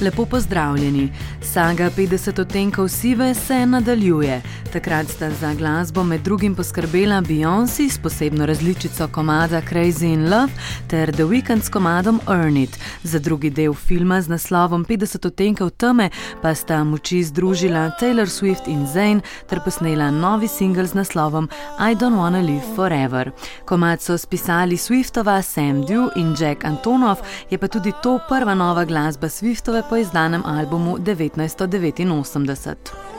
Lepo pozdravljeni. Saga 50 odtenkov sive se nadaljuje. Takrat sta za glasbo med drugim poskrbela Beyoncé s posebno različico komada Crazy in Love ter The Weeknd s komadom Earn It. Za drugi del filma z naslovom 50 odtenkov teme pa sta moči združila Taylor Swift in Zayn ter posnela novi singel z naslovom I Don't Wanna Live Forever. Komad so spisali Swiftova, Sam Dew in Jack Antonov, je pa tudi to prva nova glasba Swiftove po izdanem albumu 1989.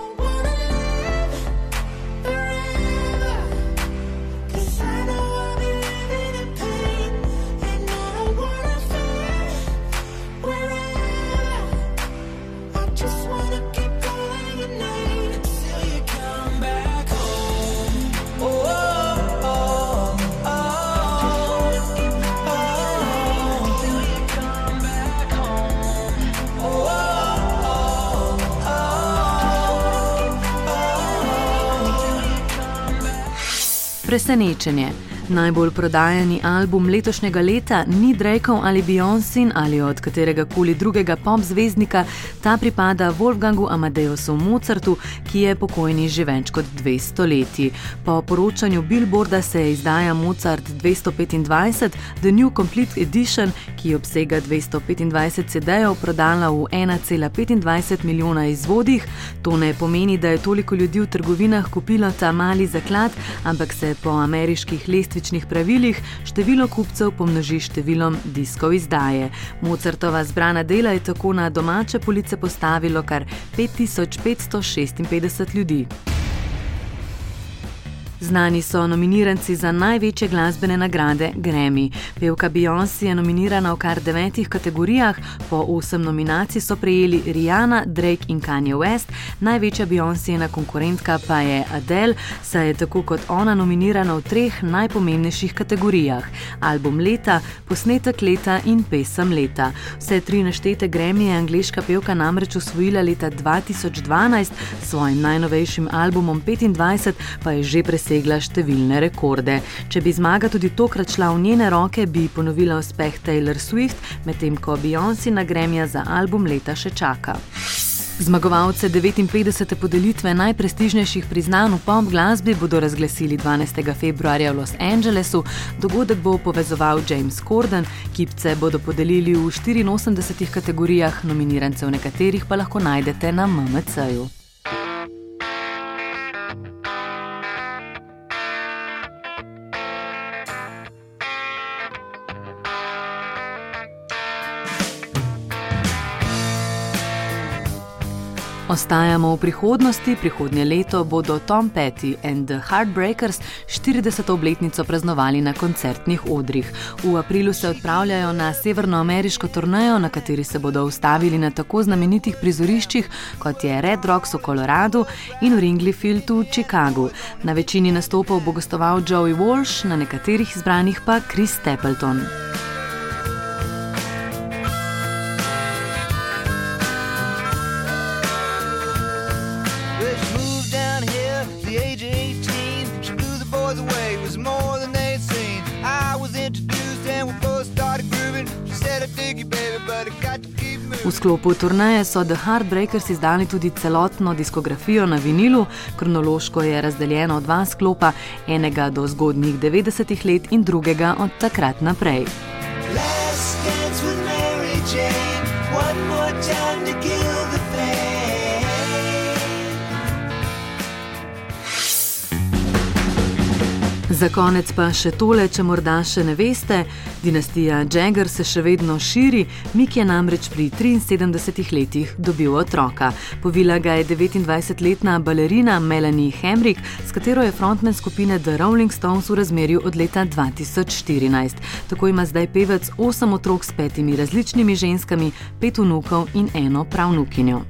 Preseničenje Najbolj prodajani album letošnjega leta ni Drakeov ali Beyoncé ali od katerega koli drugega pop zvezdnika, ta pripada Wolfgangu Amadeusu Mozartu, ki je pokojni že več kot 200 leti. Po poročanju Billboarda se je izdaja Mozart 225, The New Complete Edition, ki obsega 225 CD-jev, prodala v 1,25 milijona izvodih. To ne pomeni, da je toliko ljudi v trgovinah kupilo ta mali zaklad, ampak se po ameriških lestvih lestvičnih pravilih število kupcev pomnoži številom diskov izdaje. Mozartova zbrana dela je tako na domače police postavilo kar 5556 ljudi. Znani so nominiranci za največje glasbene nagrade Grammy. Pevka Beyoncé je nominirana v kar devetih kategorijah, po osem nominacij so prejeli Rihanna, Drake in Kanye West, največja Beyoncéna konkurentka pa je Adele, saj je tako kot ona nominirana v treh najpomembnejših kategorijah: album leta, posnetek leta in pesem leta. Vse tri naštete Grammy je angliška pevka namreč osvojila leta 2012, s svojim najnovejšim albumom 25 pa je že presenečena presegla številne rekorde. Če bi zmaga tudi tokrat šla v njene roke, bi ponovila uspeh Taylor Swift, medtem ko Beyoncé na gremija za album leta še čaka. Zmagovalce 59. podelitve najprestižnejših priznanj v pop glasbi bodo razglasili 12. februarja v Los Angelesu. Dogodek bo povezoval James Corden, kipce bodo podelili v 84 kategorijah, nominirance v nekaterih pa lahko najdete na MMC-ju. Ostajamo v prihodnosti, prihodnje leto bodo Tom Petty and the Heartbreakers 40. obletnico praznovali na koncertnih odrih. V aprilu se odpravljajo na severnoameriško turnejo, na kateri se bodo ustavili na tako znamenitih prizoriščih kot je Red Rocks v Koloradu in Wrigley Field v Chicagu. Na večini nastopov bo gostoval Joey Walsh, na nekaterih izbranih pa Chris Stapleton. V sklopu turnaje so The Heartbreakers izdali tudi celotno diskografijo na vinilu, kronološko je razdeljeno v dva sklopa, enega do zgodnjih 90-ih let in drugega od takrat naprej. Last dance with Mary Jane, one more time to kill the Za konec pa še tole, če morda še ne veste, dinastija Jagger se še vedno širi, Mik je namreč pri 73 letih dobil otroka. Povila ga je 29-letna balerina Melanie Hemrick, s katero je frontman skupine The Rolling Stones v razmerju od leta 2014. Tako ima zdaj pevec osem otrok s petimi različnimi ženskami, pet vnukov in eno pravnukinjo.